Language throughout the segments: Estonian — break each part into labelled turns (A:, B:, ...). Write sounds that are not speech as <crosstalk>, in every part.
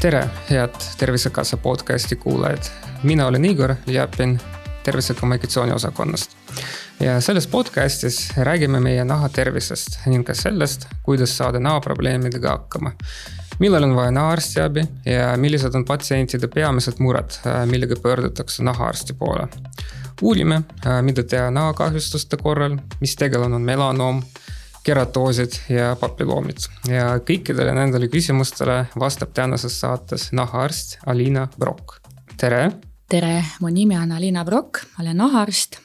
A: tere, head Tervisekassa podcasti kuulajad. mina olen Igor Ljapin tervisekommunikatsiooni osakonnast. ja selles podcastis räägime meie naha tervisest ning ka sellest, kuidas saada nahaprobleemidega hakkama. millal on vaja nahaarstiabi ja millised on patsientide peamised mured, millega pöördutakse nahaarsti poole. Uurime, mida teha nahakahjustuste korral, mis tegelane on melanoom keratoosid ja papilloomid. Ja kõikidele nendele küsimustele vastab tänases saates nahaarst Alina Brok, tere.
B: tere, mu nimi on Alina Brok, olen nahaarst,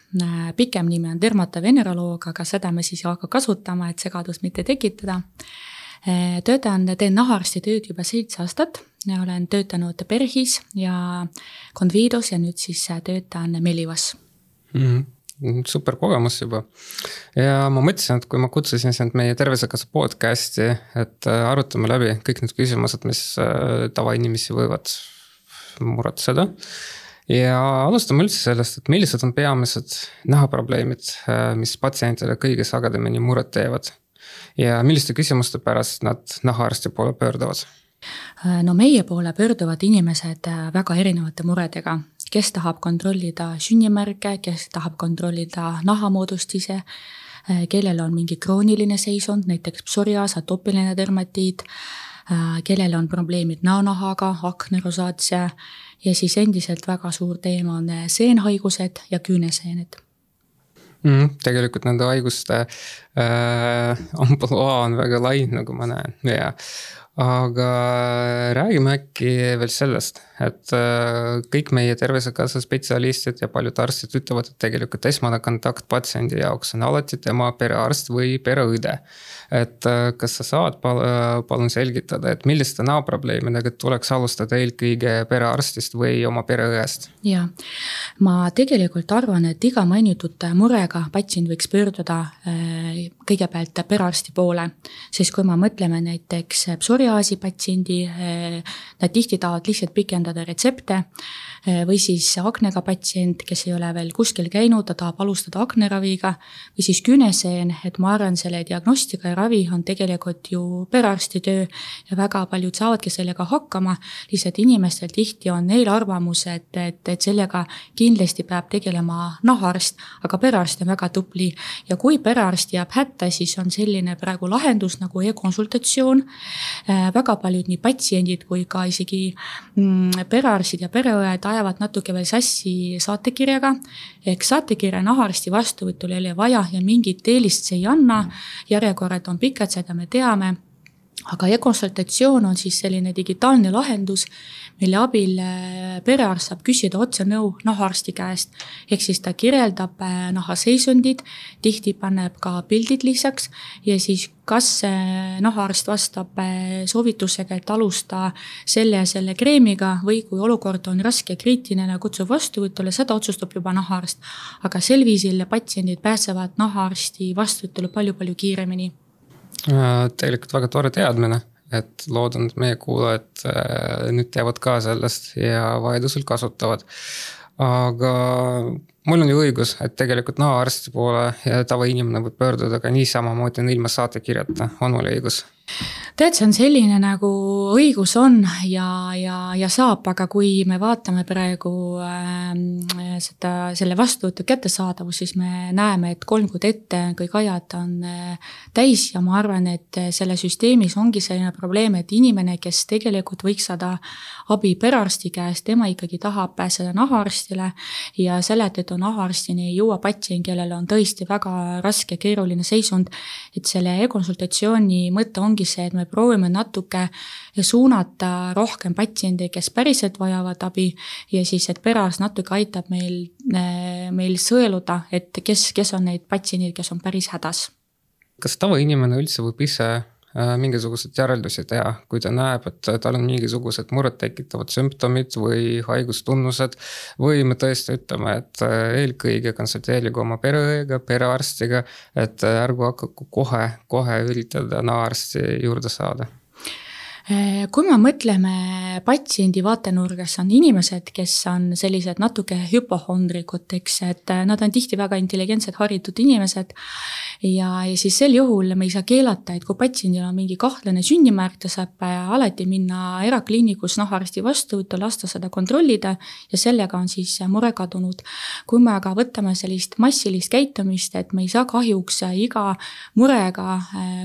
B: pikem nimi on dermatoveneroloog, aga seda me siis ei hakka kasutama, et segadust mitte tekitada. töötan, teen nahaarsti tööd juba seitse aastat, olen töötanud PERHis ja Convidos ja nüüd siis töötan Melivas
A: mm. -hmm super kogemus juba. ja ma mõtlesin, et kui ma kutsusin sind meie Tervisekassa podcast'i, et äh, arutame läbi kõik need küsimused, mis äh, tavainimesi võivad muretseda. ja alustame üldse sellest, et millised on peamised nahaprobleemid, äh, mis patsientidele kõige sagedamini muret teevad. ja milliste küsimuste pärast nad nahaarsti poole pöörduvad
B: no meie poole pöörduvad inimesed väga erinevate muredega, kes tahab kontrollida sünnimärke, kes tahab kontrollida nahamoodustise, äh, kellel on mingi krooniline seisund, näiteks psoriaas, atoopiline dermatiit, äh, kellel on probleemid näonahaga, aknerosaatsia ja siis endiselt väga suur teema on äh, seenhaigused ja küüneseened
A: mm,. tegelikult nende haiguste äh, <laughs> ampluaa on väga lai, nagu ma näen ja aga räägime äkki veel sellest, et äh, kõik meie Tervisekassa spetsialistid ja paljud arstid ütlevad, et tegelikult esmane kontakt patsiendi jaoks on alati tema perearst või pereõde. et äh, kas sa saad pal äh, palun selgitada, et milliste näoprobleemidega tuleks alustada eelkõige perearstist või oma pereõest?
B: ja, ma tegelikult arvan, et iga mainitud murega patsient võiks pöörduda kõigepealt perearsti poole, siis kui me mõtleme näiteks psoriaasi patsiendi, nad tihti tahavad lihtsalt pikendada retsepte või siis aknega patsient, kes ei ole veel kuskil käinud, ta tahab alustada akneraviga, või siis küüneseen, et ma arvan, selle diagnostika ja ravi on tegelikult ju perearsti töö ja väga paljud saavadki sellega hakkama, lihtsalt inimestel tihti on eelarvamus, et, et, et sellega kindlasti peab tegelema nahaarst, aga perearst on väga tubli. Ja kui perearst jääb hätta, siis on selline praegu lahendus nagu e-konsultatsioon. Eh, väga paljud nii patsiendid kui ka isegi mm, perearstid ja pereõed ajavad natuke veel sassi saatekirjaga. ehk saatekirja nahaarsti vastuvõtul ei ole vaja ja mingit eelist see ei anna. järjekorrad on pikad, seda me teame aga e-konsultatsioon on siis selline digitaalne lahendus, mille abil äh, perearst saab küsida otse nõu nahaarsti käest. ehk siis ta kirjeldab äh, nahaseisundit, tihti paneb ka pildid lisaks ja siis kas nahaarst vastab äh, soovitusega, et alusta selle ja selle kreemiga või kui olukord on raske ja kriitiline, kutsub vastuvõtule, seda otsustab juba nahaarst. aga sel viisil patsiendid pääsevad nahaarsti vastuvõtule palju-palju kiiremini
A: Äh, tegelikult väga tore teadmine, et loodan, et meie kuulajad äh, nüüd teavad ka sellest ja vajadusel kasutavad. aga mul on ju õigus, et tegelikult nahaarsti poole tavainimene võib pöörduda ka niisamamoodi ilma saatekirjata, on mul õigus?
B: Tead, see on selline nagu õigus on ja, ja, ja saab, aga kui me vaatame praegu äh, seda, selle vastuvõtu kättesaadavust, siis me näeme, et kolm kuud ette kõik ajad on äh, täis ja ma arvan, et selle süsteemis ongi selline probleem, et inimene, kes tegelikult võiks saada abi perearsti käest, tema ikkagi tahab pääseda nahaarstile ja selle tõttu nahaarstini ei jõua patsient, kellel on tõesti väga raske, keeruline seisund. et selle e-konsultatsiooni mõte ongi see, et me proovime natuke suunata rohkem patsiente, kes päriselt vajavad abi ja siis, et perearst natuke aitab meil, meil sõeluda, et kes, kes on need patsiendid, kes on päris hädas.
A: kas tavainimene üldse võib ise mingisuguseid järeldusi teha, kui ta näeb, et tal on mingisugused murettekitavad sümptomid või haigustunnused. või me tõesti ütleme, et äh, eelkõige konsulteerige oma pereõega, perearstiga, et ärgu hakaku kohe, kohe üritada naarsti juurde saada
B: Äh, kui me mõtleme patsiendi vaatenurgas, on inimesed, kes on sellised natuke hüpohondrikud, eks, et äh, nad on tihti väga intelligentsed, haritud inimesed. ja, ja siis sel juhul me ei saa keelata, et kui patsiendil on mingi kahtlane sünnimärk, ta saab äh, alati minna erakliinikus nahaarsti vastuvõttu, lasta seda kontrollida ja sellega on siis mure kadunud. kui me aga võtame sellist massilist käitumist, et me ei saa kahjuks iga murega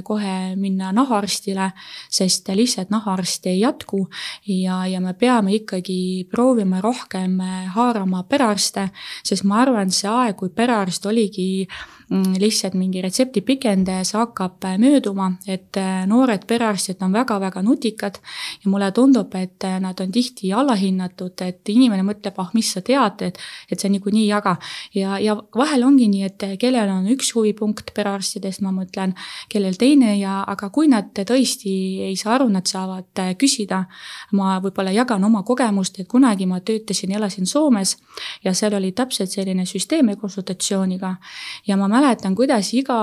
B: kohe minna nahaarstile, sest lihtsalt nahaarste ei jätku ja, ja me peame ikkagi proovima rohkem haarama perearste, sest ma arvan, see aeg, kui perearst oligi lihtsalt mingi retsepti pikendaja, see hakkab äh, mööduma, et äh, noored perearstid on väga-väga nutikad ja mulle tundub, et äh, nad on tihti allahinnatud, et inimene mõtleb, ah, mis sa tead, et, et sa niikuinii ei jaga. ja, ja vahel ongi nii, et kellel on üks huvipunkt perearstidest, ma mõtlen, kellel teine ja, aga kui nad tõesti ei saa aru, nad saavad küsida. ma võib-olla jagan oma kogemust, et kunagi ma töötasin, elasin Soomes ja seal oli täpselt selline süsteem konsultatsiooniga ja ma mäletan, kuidas iga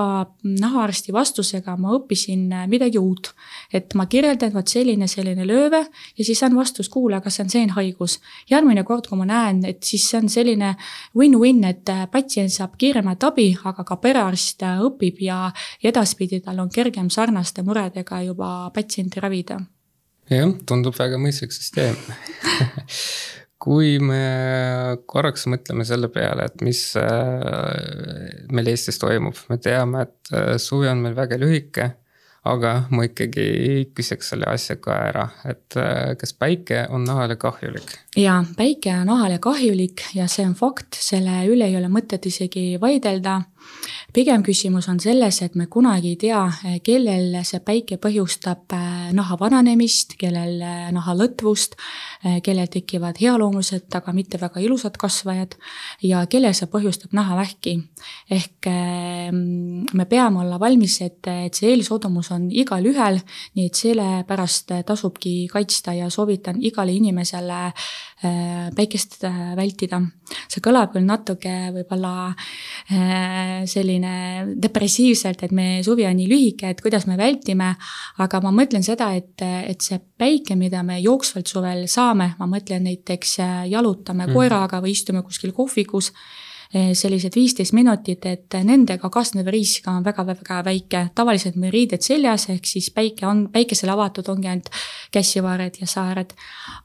B: nahaarsti vastusega ma õppisin midagi uut. et ma kirjeldan, vot selline, selline lööve ja siis saan vastus, kuule, aga see on seenhaigus. järgmine kord, kui ma näen, et siis see on selline win-win, et patsient saab kiiremat abi, aga ka perearst õpib ja edaspidi tal on kergem sarnaste muredega juba patsienti ravida
A: jah, tundub väga mõistlik süsteem <laughs> kui me korraks mõtleme selle peale, et mis äh, meil Eestis toimub, me teame, et äh, suvi on meil väga lühike. aga ma ikkagi küsiks selle asja ka ära, et äh, kas päike on nahale kahjulik?
B: jaa, päike on nahale kahjulik ja see on fakt, selle üle ei ole mõtet isegi vaidelda pigem küsimus on selles, et me kunagi ei tea, kellel see päike põhjustab äh, naha vananemist, kellel äh, naha lõtvust, äh, kellel tekivad healoomulised, aga mitte väga ilusad kasvajad ja kellel see põhjustab nahavähki. ehk me peame olla valmis, et, et see eelsoodumus on igalühel, nii et sellepärast tasubki kaitsta ja soovitan igale inimesele päikest vältida. see kõlab küll natuke võib-olla selline depressiivselt, et meie suvi on nii lühike, et kuidas me vältime. aga ma mõtlen seda, et, et see päike, mida me jooksvalt suvel saame, ma mõtlen näiteks jalutame mm. koeraga või istume kuskil kohvikus Eh, sellised viisteist minutit, et nendega kaasnev risk on väga-väga väike. tavaliselt meil riided seljas, ehk siis päike on, päikesele avatud ongi ainult käsivaared ja saared.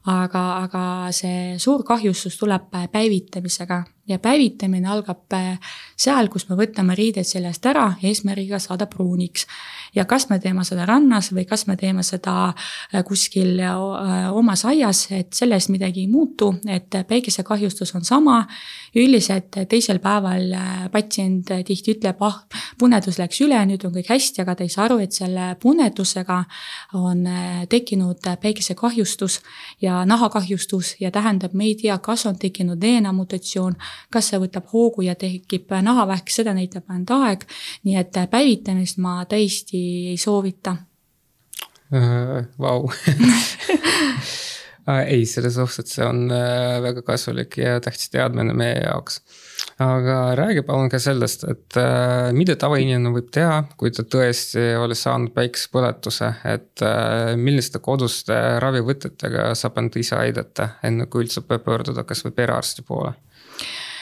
B: aga, aga see suur kahjustus tuleb päevitamisega ja päevitamine algab eh, seal, kus me võtame riided seljast ära eesmärgiga saada pruuniks. ja kas me teeme seda rannas või kas me teeme seda eh, kuskil omas aias, et sellest midagi ei muutu, et päikesekahjustus on sama. üldiselt teisel päeval äh, patsient tihti ütleb, ah, punedus läks üle, nüüd on kõik hästi, aga ta ei saa aru, et selle punedusega on äh, tekkinud päikesekahjustus ja nahakahjustus ja tähendab, me ei tea, kas on tekkinud DNA mutatsioon, kas see võtab hoogu ja tekib nahavähk, seda näitab ainult aeg. nii et päevitamist ma tõesti ei soovita
A: uh,. Vau <laughs> ei, selles suhtes see on väga kasulik ja tähtis teadmine meie jaoks aga räägi palun ka sellest, et äh, mida tavainimene võib teha, kui ta tõesti oli saanud päikesepõletuse, et äh, milliste koduste ravivõtetega saab end ise aidata, enne kui üldse pöörduda kasvõi perearsti poole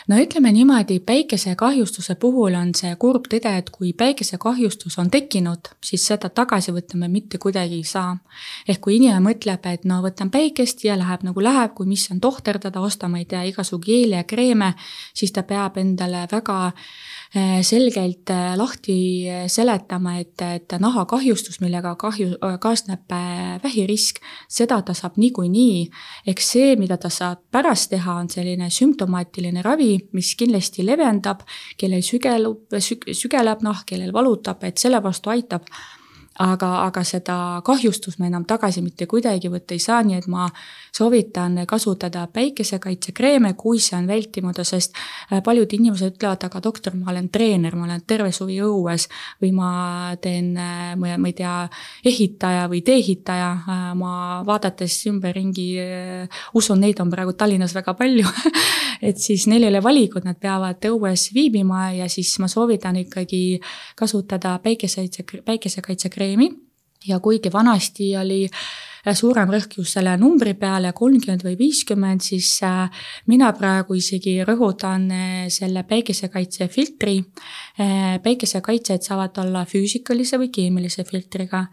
B: no ütleme niimoodi, päikesekahjustuse puhul on see kurb tõde, et kui päikesekahjustus on tekkinud, siis seda tagasi võtta me mitte kuidagi ei saa. ehk kui inimene mõtleb, et no võtan päikest ja läheb nagu läheb, kui mis on tohterdada, osta, ma ei tea, igasugu geele ja kreeme, siis ta peab endale väga Äh, selgelt äh, lahti äh, seletama, et, et nahakahjustus, millega kahju, kaasneb vähirisk, seda ta saab niikuinii. eks see, mida ta saab pärast teha, on selline sümptomaatiline ravi, mis kindlasti leevendab, kellel sügelub, sügeleb nahk, kellel valutab, et selle vastu aitab aga, aga seda kahjustust me enam tagasi mitte kuidagi võtta ei saa, nii et ma soovitan kasutada päikesekaitsekreeme, kui see on vältimatu, sest äh, paljud inimesed ütlevad, aga doktor, ma olen treener, ma olen terve suvi õues või ma teen, äh, ma ei tea, ehitaja või tee-ehitaja, äh, ma vaadates ümberringi usun, neid on praegu Tallinnas väga palju <laughs> et siis neil ei ole valikut, nad peavad õues viibima ja siis ma soovitan ikkagi kasutada päikesekaitse, probleemi ja kuigi vanasti oli suurem rõhk just selle numbri peale, kolmkümmend või viiskümmend, siis äh, mina praegu isegi rõhutan äh, selle päikesekaitsefiltri. Äh, päikesekaitsed saavad olla füüsikalise või keemilise filtriga.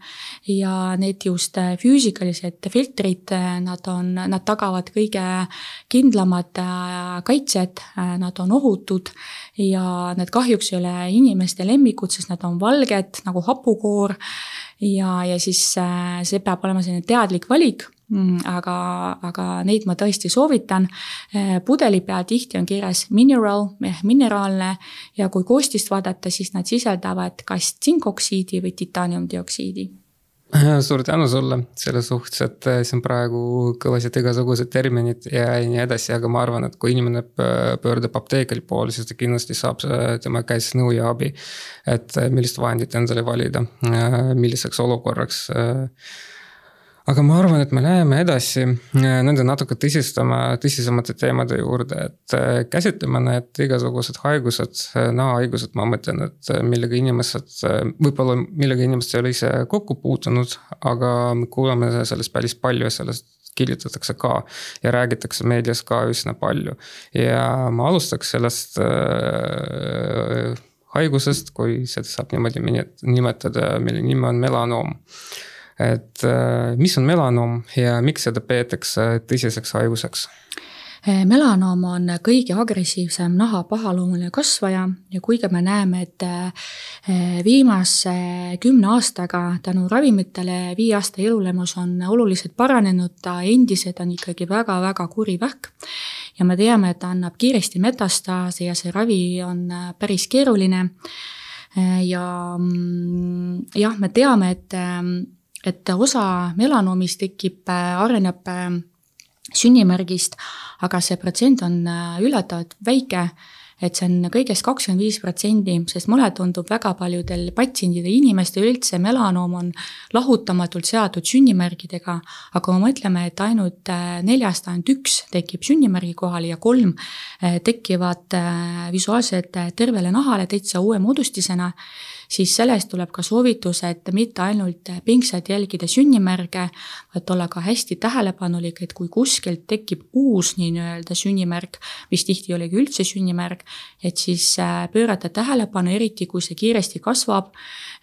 B: Ja need just füüsikalised filtrid, nad on, nad tagavad kõige kindlamad kaitsed, nad on ohutud. Ja need kahjuks ei ole inimeste lemmikud, sest nad on valged nagu hapukoor ja, ja siis äh, see peab olema selline teadlik valik. Mm, aga, aga neid ma tõesti soovitan. Äh, pudeli peal tihti on kirjas mineral ehk mineraalne. Ja kui koostist vaadata, siis nad sisaldavad kas tsinkoksiidi või titaaniumdioksiidi <laughs>
A: suur tänu sulle selle suhtes, et äh, siin praegu kõlasid igasugused terminid ja nii edasi, aga ma arvan, et kui inimene pöördub apteekri poole, siis ta kindlasti saab tema käest nõu ja abi. et äh, millist vahendit endale valida, äh, milliseks olukorraks aga ma arvan, et me läheme edasi äh, nende natuke tõsistama, tõsisemate teemade juurde, et äh, käsitleme need igasugused haigused, äh, nahahaigused, ma mõtlen, et millega inimesed, võib-olla millega inimesed ei ole ise kokku puutunud, aga me kuuleme sellest päris palju ja sellest kirjutatakse ka ja räägitakse meedias ka üsna palju. ja ma alustaks sellest haigusest, kui seda saab niimoodi nimetada, mille nimi on melanoom et äh, mis on melanoom ja miks seda peetakse tõsiseks haiguseks?
B: Äh, melanoom on kõige agressiivsem naha pahaloomuline kasvaja ja kuigi me näeme, et äh, viimase kümne aastaga tänu ravimitele viie aasta elulemus on oluliselt paranenud, ta endiselt on ikkagi väga-väga kuri vähk. ja me teame, et ta annab kiiresti metastaase ja see ravi on päris keeruline. ja mm, jah, me teame, et et osa melanoomist tekib, äh, areneb äh, sünnimärgist, aga see protsent on äh, üllatavalt väike et see on kõigest kakskümmend viis protsenti, sest mulle tundub väga paljudel patsientidel, inimestel üldse melanoom on lahutamatult seotud sünnimärgidega, aga kui me mõtleme, et ainult neljast ainult üks tekib sünnimärgi kohale ja kolm tekivad visuaalselt tervele nahale täitsa uue moodustisena, siis sellest tuleb ka soovitus, et mitte ainult pingsalt jälgida sünnimärge, vaid olla ka hästi tähelepanelik, et kui kuskilt tekib uus nii-öelda sünnimärk, mis tihti ei olegi üldse sünnimärk, et siis äh, pöörata tähelepanu, eriti kui see kiiresti kasvab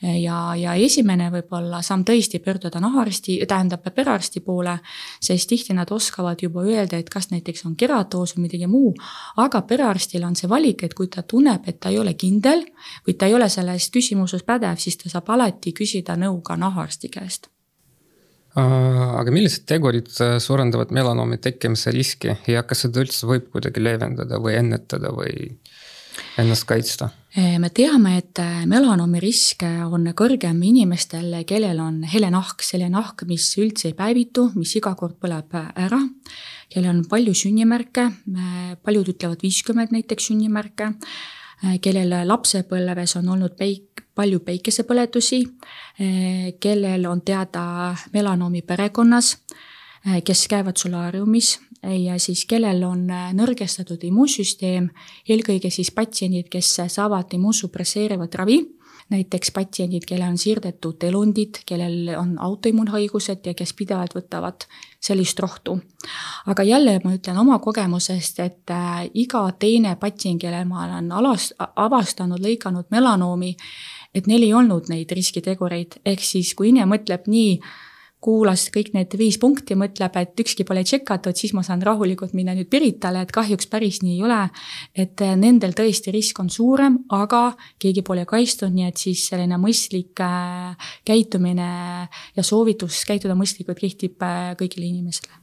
B: ja, ja esimene võib-olla samm tõesti pöörduda nahaarsti, tähendab perearsti poole, sest tihti nad oskavad juba öelda, et kas näiteks on keratoos või midagi muu, aga perearstil on see valik, et kui ta tunneb, et ta ei ole kindel või ta ei ole selles küsimuses pädev, siis ta saab alati küsida nõu ka nahaarsti käest
A: aga millised tegurid äh, suurendavad melanoomi tekkimise riski ja kas seda üldse võib kuidagi leevendada või ennetada või ennast kaitsta?
B: Me teame, et äh, melanoomi risk on kõrgem inimestel, kellel on hele nahk, selline nahk, mis üldse ei päevitu, mis iga kord põleb ära, kellel on palju sünnimärke, paljud ütlevad viiskümmend näiteks sünnimärke, kellel lapsepõlves on olnud peik, palju päikesepõletusi, kellel on teada melanoomi perekonnas, kes käivad solaariumis ja siis kellel on äh, nõrgestatud immuunsüsteem, eelkõige siis patsiendid, kes saavad immuunsupresseerivat ravi, näiteks patsiendid, kellel on siirdetud elundid, kellel on autoimmuunhaigused ja kes pidevalt võtavad sellist rohtu. aga jälle ma ütlen oma kogemusest, et äh, iga teine patsient, kelle ma olen alas, avastanud, lõiganud melanoomi, et neil ei olnud neid riskitegureid, ehk siis kui inimene mõtleb nii kuulas kõik need viis punkti, mõtleb, et ükski pole tšekatud, siis ma saan rahulikult minna nüüd Piritale, et kahjuks päris nii ei ole. et eh, nendel tõesti risk on suurem, aga keegi pole kaitstud, nii et siis selline mõistlik äh, käitumine ja soovitus käituda mõistlikult kehtib äh, kõigile inimestele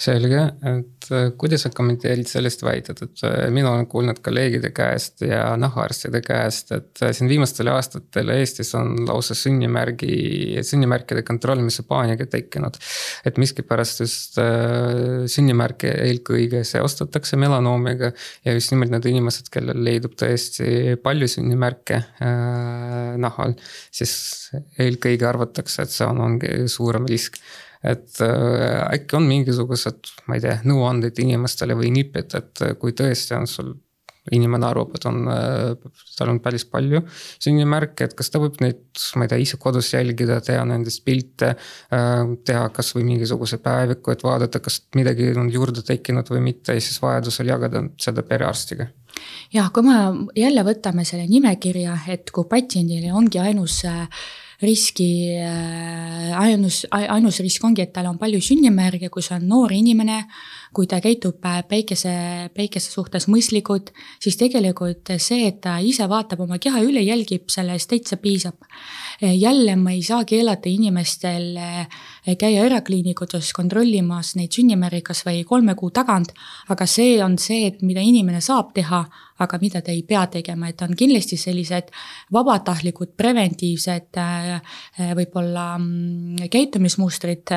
A: selge, et äh, kuidas sa kommenteerid sellist väidet, et äh, mina olen kuulnud kolleegide käest ja nahaarstide käest, et äh, siin viimastel aastatel Eestis on lausa sünnimärgi, sünnimärkide kontrollimise paaniaga tekkinud. et miskipärast just sünnimärke eelkõige seostatakse melanoomiga ja just nimelt need inimesed, kellel leidub tõesti palju sünnimärke nahal, siis eelkõige arvatakse, et see on, ongi suurem risk et äh, äkki on mingisugused, ma ei tea, nõuanded inimestele või nipid, et äh, kui tõesti on sul inimene arvab, et on, tal on päris palju sünnimärke, et kas ta võib neid, ma ei tea, ise kodus jälgida, teha nendest pilte. teha kasvõi mingisuguse päeviku, et vaadata, kas midagi on juurde tekkinud või mitte ja siis vajadusel jagada seda perearstiga
B: jah, kui me jälle võtame selle nimekirja, et kui patsiendil ongi ainus äh, riski, äh, ainus, ainus risk ongi, et tal on palju sünnimärge, kui see on noor inimene, kui ta käitub äh, päikese, päikese suhtes mõistlikult, siis tegelikult see, et ta ise vaatab oma keha üle, jälgib, sellest täitsa piisab. jälle ma ei saa keelata inimestel käia erakliinikutes kontrollimas neid sünnimärgi kas või kolme kuu tagant, aga see on see, et mida inimene saab teha aga mida ta ei pea tegema, et on kindlasti sellised vabatahtlikud preventiivsed äh, äh, võib-olla mm, käitumismustrid,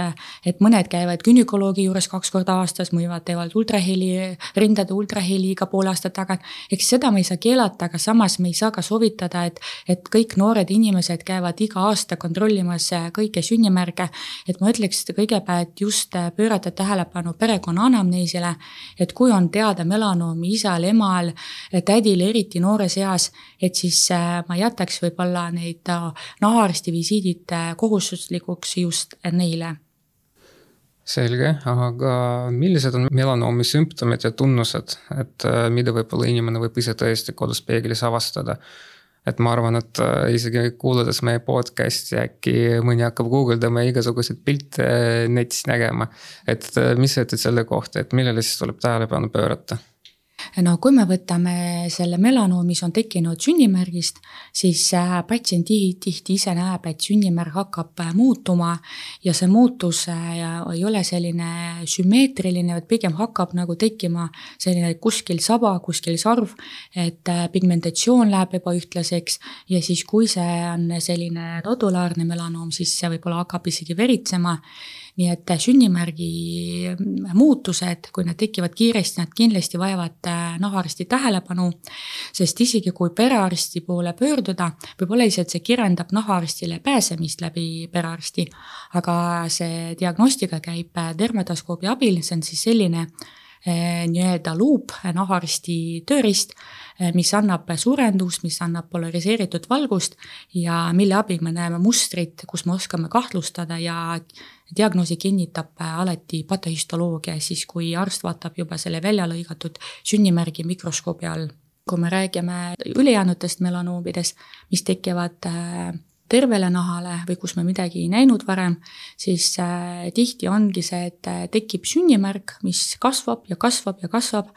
B: et mõned käivad günekoloogi juures kaks korda aastas, mõned teevad ultraheli, rindade ultraheli iga poole aasta tagant. eks seda me ei saa keelata, aga samas me ei saa ka soovitada, et, et kõik noored inimesed käivad iga aasta kontrollimas kõiki sünnimärge. et ma ütleks kõigepealt just pöörata tähelepanu perekonna anamneesile, et kui on teada melanoomi isal, emal, tädil, eriti noores eas, et siis äh, ma jätaks võib-olla neid äh, nahaarsti visiidid äh, kohustuslikuks just neile
A: selge, aga millised on melanoomi sümptomid ja tunnused, et mida võib-olla inimene võib ise tõesti kodus peeglis avastada? et ma arvan, et isegi kuulades meie podcast'i, äkki mõni hakkab guugeldama igasuguseid pilte netis nägema. et mis sa ütled selle kohta, et millele siis tuleb tähelepanu pöörata?
B: No kui me võtame selle melanoom, mis on tekkinud sünnimärgist, siis äh, patsient tihti ise näeb, et sünnimärg hakkab äh, muutuma ja see muutus äh, ei ole selline sümmeetriline, vaid pigem hakkab nagu tekkima selline kuskil saba, kuskil sarv, et pigmentatsioon läheb ebaühtlaseks ja siis, kui see on selline nodulaarne melanoom, siis see võib-olla hakkab isegi veritsema nii et sünnimärgi muutused, kui need tekivad kiiresti, nad kindlasti vajavad äh, nahaarsti tähelepanu, sest isegi kui perearsti poole pöörduda, võib-olla lihtsalt see kirjeldab nahaarstile pääsemist läbi perearsti, aga see diagnostika käib äh, dermatoskoobi abil, see on siis selline äh, nii-öelda luup, nahaarsti tööriist, mis annab suurendust, mis annab polariseeritud valgust ja mille abil me näeme mustrit, kus me oskame kahtlustada ja diagnoosi kinnitab äh, alati patahistoloogia, siis kui arst vaatab juba selle välja lõigatud sünnimärgi mikroskoobi all. kui me räägime ülejäänutest melanoomidest, mis tekivad äh, tervele nahale või kus me midagi ei näinud varem, siis äh, tihti ongi see, et äh, tekib sünnimärk, mis kasvab ja kasvab ja kasvab.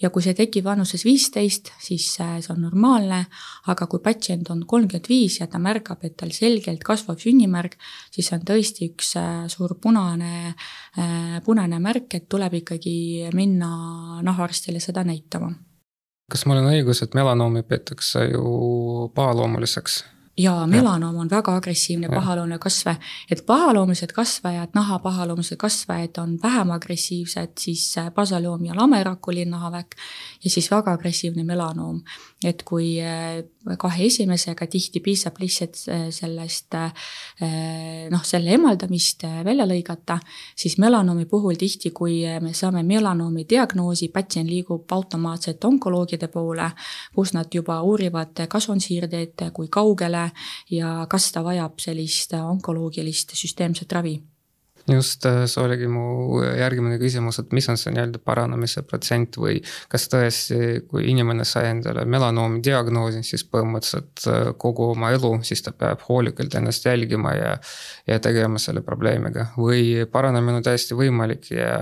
B: ja kui see tekib vanuses viisteist, siis äh, see on normaalne, aga kui patsient on kolmkümmend viis ja ta märkab, et tal selgelt kasvab sünnimärk, siis see on tõesti üks suur punane, punane märk, et tuleb ikkagi minna nahaarstile seda näitama
A: kas mul on õigus, et melanoomi peetakse ju pahaloomuliseks?
B: Ja melanoom on väga agressiivne pahaloomuline kasvaja, et pahaloomulised kasvajad, naha pahaloomulised kasvajad on vähem agressiivsed, siis basaloom ja lamerakuline nahavähk ja siis väga agressiivne melanoom. et kui eh, kahe esimesega tihti piisab lihtsalt eh, sellest eh, noh, selle emaldamist välja lõigata, siis melanoomi puhul tihti, kui me saame melanoomi diagnoosi, patsient liigub automaatselt onkoloogide poole, kus nad juba uurivad, kas on siirdeid, kui kaugele ja kas ta vajab sellist onkoloogilist süsteemset ravi
A: just, äh, see oligi mu järgmine küsimus, et mis on see nii-öelda paranemise protsent või kas tõesti, kui inimene sai endale melanoomi diagnoosi, siis põhimõtteliselt äh, kogu oma elu, siis ta peab hoolikalt ennast jälgima ja. ja tegema selle probleemiga või paranemine on täiesti võimalik ja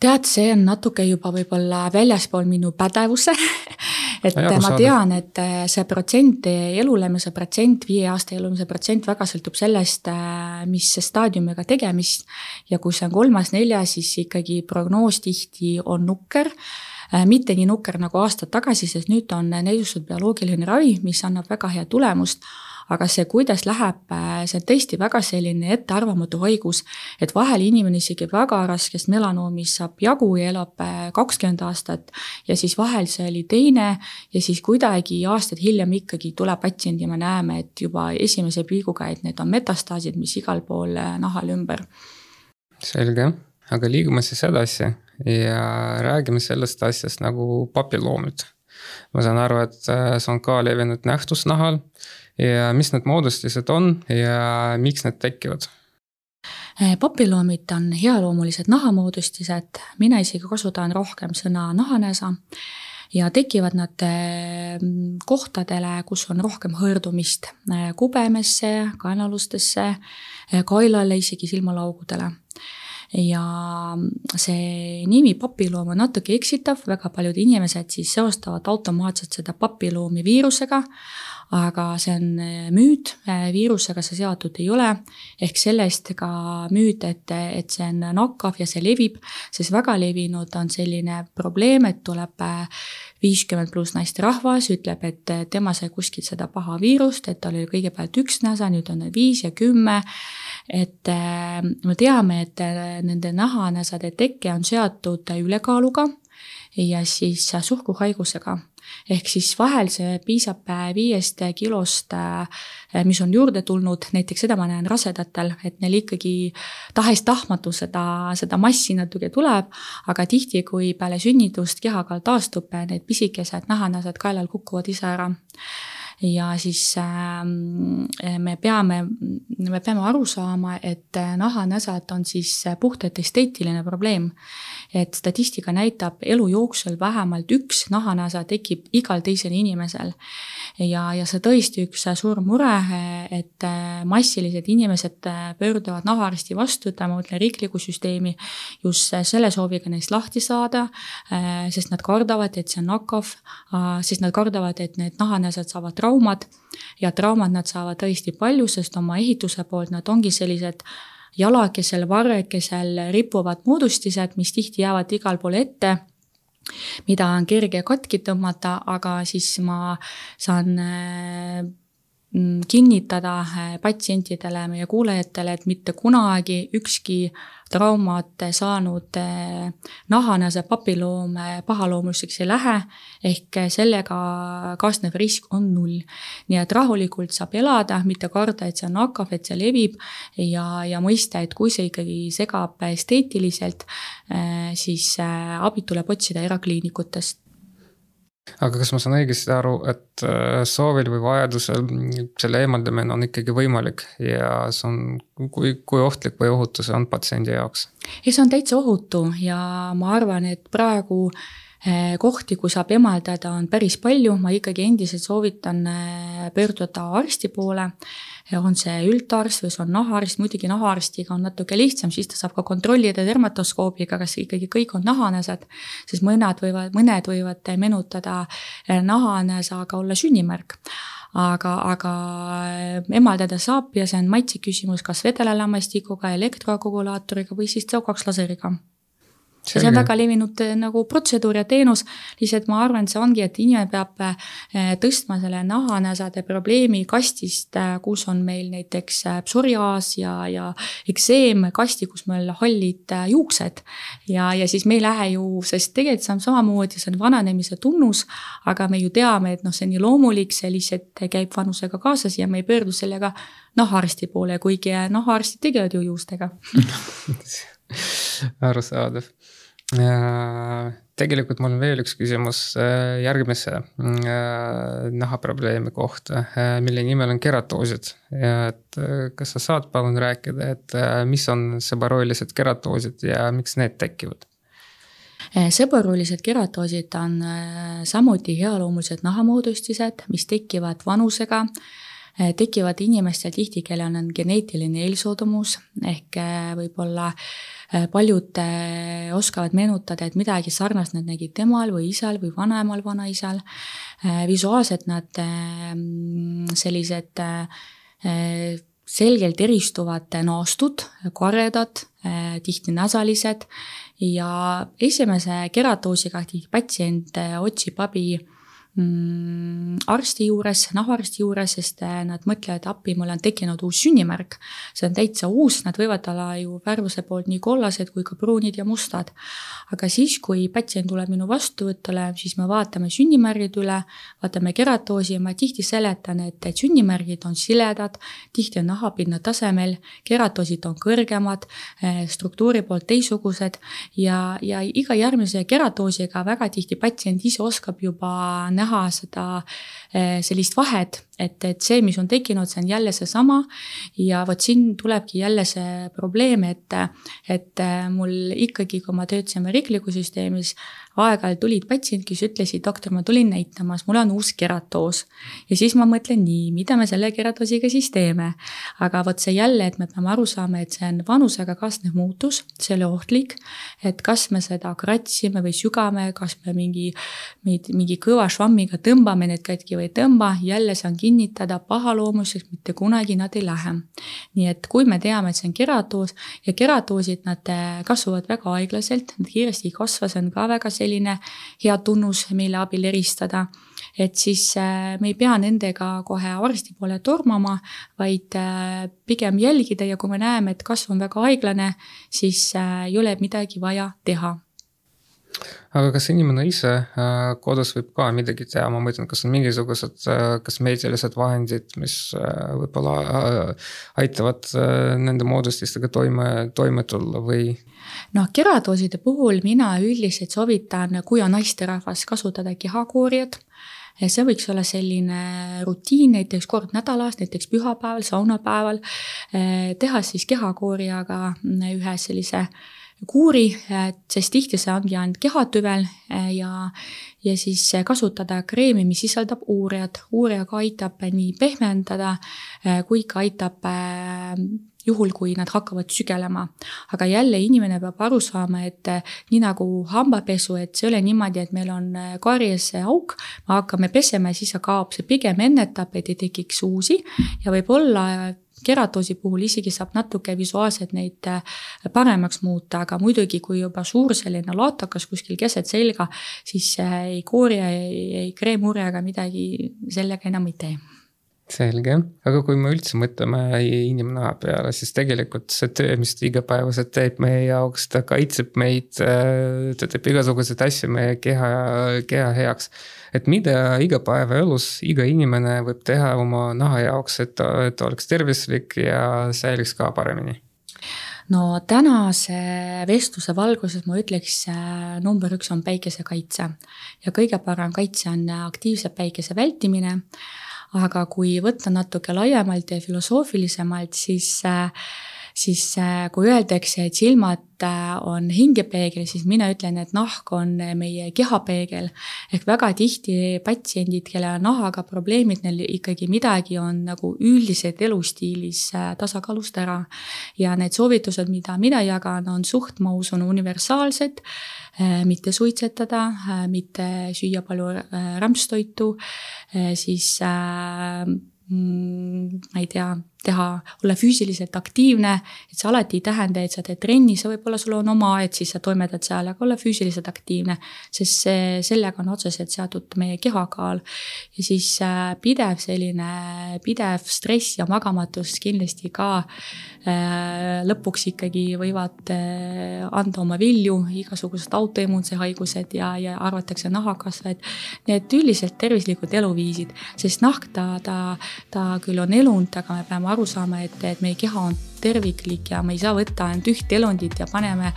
B: tead, see on natuke juba võib-olla väljaspool minu pädevuse <laughs> et ja, ma tean, et äh, see protsent, elulemise protsent, viie aasta elulemise protsent väga sõltub sellest, äh, mis staadiumiga tegemist. ja kui see on kolmas-neljas, siis ikkagi prognoos tihti on nukker äh, mitte nii nukker nagu aastad tagasi, sest nüüd on näidustatud bioloogiline ravi, mis annab väga head tulemust aga see, kuidas läheb, äh, see on tõesti väga selline ettearvamatu haigus, et vahel inimene isegi väga raskest melanoomist saab jagu ja elab äh, kakskümmend aastat ja siis vahel see oli teine ja siis kuidagi aastaid hiljem ikkagi tuleb patsient ja me näeme, et juba esimese pilguga, et need on metastaasid, mis igal pool äh, nahal ümber.
A: selge aga liigume siis edasi ja räägime sellest asjast nagu papiloomid. Ma saan aru, et äh, see on ka levinud nähtus nahal. Ja mis need moodustised on ja miks need tekivad?
B: Äh, papiloomid on healoomulised nahamoodustised, mina isegi kasutan rohkem sõna nahanäsa. Ja tekivad nad äh, kohtadele, kus on rohkem hõõrdumist kubemesse, kaenalustesse, kaelale, isegi silmalaugudele ja see nimi papiloom on natuke eksitav, väga paljud inimesed siis seostavad automaatselt seda papiloomi viirusega, aga see on äh, müüt, äh, viirusega see seotud ei ole, ehk sellest ka müüt, et, et see on nakkav ja see levib, sest väga levinud on selline probleem, et tuleb äh, viiskümmend pluss naisterahvas, ütleb, et tema sai kuskilt seda paha viirust, et tal oli kõigepealt üks näsa, nüüd on viis ja kümme et me teame, et nende nahanäsade teke on seotud ülekaaluga ja siis suhkruhaigusega. Ehk siis vahel see piisab äh, viiest kilost, mis on juurde tulnud, näiteks seda ma näen rasedatel, et neil ikkagi tahes-tahtmatu seda, seda massi natuke tuleb, aga tihti, kui peale sünnitust kehakaal taastub, need pisikesed nahanäsad kaelal kukuvad ise ära. Ja siis äh, me peame, me peame aru saama, et nahanäsad on siis puhtalt esteetiline probleem. Et statistika näitab, elu jooksul vähemalt üks nahanäsa tekib igal teisel inimesel. ja, ja see tõesti üks suur mure, et massilised inimesed pöörduvad nahaarsti vastu, ma mõtlen riiklikku süsteemi, just selle sooviga neist lahti saada, sest nad kardavad, et see on nakkav, sest nad kardavad, et need nahanäsad saavad trauma traumad ja traumad nad saavad tõesti palju, sest oma ehituse poolt nad ongi sellised jalakesel, varrekesel ripuvad moodustised, mis tihti jäävad igal pool ette mida on kerge katki tõmmata, aga siis ma saan mm, kinnitada patsientidele, meie kuulajatele, et mitte kunagi ükski traumat saanud eh, nahanäse papiloom pahaloomuliseks ei lähe, ehk sellega kaasnev risk on null. nii et rahulikult saab elada, mitte karda, et see on nakkav, et see levib ja, ja mõista, et kui see ikkagi segab esteetiliselt, eh, siis eh, abi tuleb otsida erakliinikutest
A: aga kas ma saan õigesti aru, et äh, soovil või vajadusel selle eemaldamine on ikkagi võimalik ja see on, kui, kui ohtlik või ohutu see on patsiendi jaoks?
B: ei, see on täitsa ohutu ja ma arvan, et praegu äh, kohti, kus saab emaldada, on päris palju, ma ikkagi endiselt soovitan äh, pöörduda arsti poole. On see üldarst või see on nahaarst, muidugi nahaarstiga on natuke lihtsam, siis ta saab ka kontrollida dermatoskoobiga, kas ikkagi kõik on nahanäsed. sest mõned võivad, mõned võivad meenutada eh, nahanäsaga olla sünnimärk. Aga, aga eh, emaldada saab ja see on maitse küsimus, kas vedelalammastikuga, elektroakkumulaatoriga või siis CO2 laseriga see on väga levinud eh, nagu protseduur ja teenus, lihtsalt ma arvan, et see ongi, et inimene peab eh, tõstma selle nahanäsade probleemi kastist, eh, kus on meil näiteks psoriaas ja, ja ekseem, kasti, kus meil hallid juuksed. ja, ja siis me ei lähe ju, sest tegelikult see on samamoodi, see on vananemise tunnus, aga me ju teame, et noh, see on nii loomulik, see lihtsalt käib vanusega kaasas ja me ei pöördu sellega nahaarsti poole, kuigi nahaarstid tegelevad ju juustega. <laughs>
A: Arusaadav tegelikult mul on veel üks küsimus äh, järgmise äh, nahaprobleemi kohta, äh, mille nimel on keratoosid. et kas sa saad palun rääkida, et mis on seborooilised keratoosid ja miks need tekivad?
B: seborooilised keratoosid on samuti healoomulised nahamoodustised, mis tekivad vanusega tekivad inimestel tihti, kellel on geneetiline eelsoodumus ehk võib-olla äh, Äh, paljud äh, oskavad meenutada, et midagi sarnast nad nägid temal või isal või vanaemal, vanaisal. Äh, visuaalselt nad sellised selgelt eristuvad naastud, karedad, tihti näsalised ja esimese keratoosiga patsient otsib abi mm, arsti juures, nahaarsti juures, sest äh, nad mõtlevad, appi, mul on tekkinud uus sünnimärk. see on täitsa uus, nad võivad olla ju värvuse poolt nii kollased kui ka pruunid ja mustad. aga siis, kui patsient tuleb minu vastuvõtule, siis me vaatame sünnimärgid üle, vaatame keratoosi ja ma tihti seletan, et, et sünnimärgid on siledad, tihti on nahapinna tasemel, keratoosid on kõrgemad, äh, struktuuri poolt teistsugused ja, ja iga järgmise keratoosiga väga tihti patsient ise oskab juba näha seda eh, sellist vahet et, et see, mis on tekkinud, see on jälle seesama ja vot siin tulebki jälle see probleem, et, et mul ikkagi, kui ma töötasime riiklikus süsteemis, aeg-ajalt tulid patsiendid, kes ütlesid, doktor, ma tulin näitamas, mul on uus keratoos. ja siis ma mõtlen nii, mida me selle keratoosiga siis teeme. aga vot see jälle, et me peame aru saama, et see on vanusega kaasnev muutus, see ole ohtlik. et kas me seda kratsime või sügame, kas me mingi, mingi kõva švammiga tõmbame need katki või ei tõmba, jälle kinni kinnitada pahaloomuliseks, mitte kunagi nad ei lähe. nii et kui me teame, et see on keratoos ja keratoosid, nad äh, kasvavad väga aeglaselt, nad kiiresti ei kasva, see on ka väga selline hea tunnus, mille abil eristada. et siis äh, me ei pea nendega kohe arsti poole tormama, vaid äh, pigem jälgida ja kui me näeme, et kasv on väga aeglane, siis ei ole midagi vaja teha
A: aga kas inimene ise äh, kodus võib ka midagi teha, ma mõtlen, kas on mingisugused, äh, kas meedialised vahendid, mis äh, võib-olla aitavad nende moodustistega toime, toime tulla või?
B: noh, keradooside puhul mina üldiselt soovitan, kui on naisterahvas, kasutada kehakooriat ja see võiks olla selline rutiin näiteks kord nädalas, näiteks pühapäeval, saunapäeval, teha siis kehakooriaga ühe sellise äh, kuuri, sest tihti see ongi ainult kehatüvel eh, ja, ja siis kasutada kreemi, mis sisaldab uurijat. uurija ka aitab nii pehmendada eh, kui ka aitab eh, juhul, kui nad hakkavad sügelema. aga jälle inimene peab aru saama, et nii nagu hambapesu, et see ei ole niimoodi, et meil on karjes auk, me hakkame pesema ja siis see kaob, see pigem ennetab, et ei tekiks uusi ja võib-olla keratoosi puhul isegi saab natuke visuaalselt neid äh, paremaks muuta, aga muidugi, kui juba suur selline laatakas kuskil keset selga, siis äh, ei koori, ei, ega midagi sellega enam ei tee
A: selge, aga kui me üldse mõtleme inimnaha peale, siis tegelikult see töö, mis ta igapäevaselt teeb meie jaoks, ta kaitseb meid, ta teeb igasuguseid asju meie keha, keha heaks et mida igapäevaelus iga inimene võib teha oma naha jaoks, et ta, et ta oleks tervislik ja säiliks ka paremini?
B: no tänase vestluse valguses ma ütleks, äh, number üks on päikesekaitse ja kõige parem kaitse on aktiivse päikese vältimine. Aga kui võtta natuke laiemalt ja filosoofilisemalt, siis äh, siis äh, kui öeldakse, et silmad äh, on hingepeegel, siis mina ütlen, et nahk on äh, meie kehapeegel. ehk väga tihti patsiendid, kellel on nahaga probleemid, neil ikkagi midagi on nagu üldiselt elustiilis tasakaalust ära. ja need soovitused, mida mina jagan, on suht, ma usun, universaalsed mitte suitsetada, mitte süüa palju rämpstoitu, siis mm, ma ei tea, teha, olla füüsiliselt aktiivne, et see alati ei tähenda, et sa teed trenni, see võib-olla sul on oma aed, siis sa toimetad seal, aga olla füüsiliselt aktiivne. sest see, sellega on otseselt seotud meie kehakaal. ja siis äh, pidev selline, pidev stress ja magamatus kindlasti ka äh, lõpuks ikkagi võivad äh, anda oma vilju, igasugused autoimmuunsed haigused ja, ja arvatakse nahakasvajad. Need üldiselt tervislikud eluviisid, sest nahk ta, ta, ta küll on elunud, aga me peame aru saama, et, et meie keha on terviklik ja me ei saa võtta ainult üht elundit ja paneme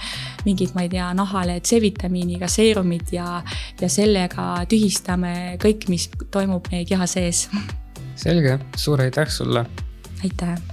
B: mingit, ma ei tea, nahale C-vitamiiniga seerumid ja, ja sellega tühistame kõik, mis toimub meie keha sees.
A: selge, suur aitäh sulle.
B: aitäh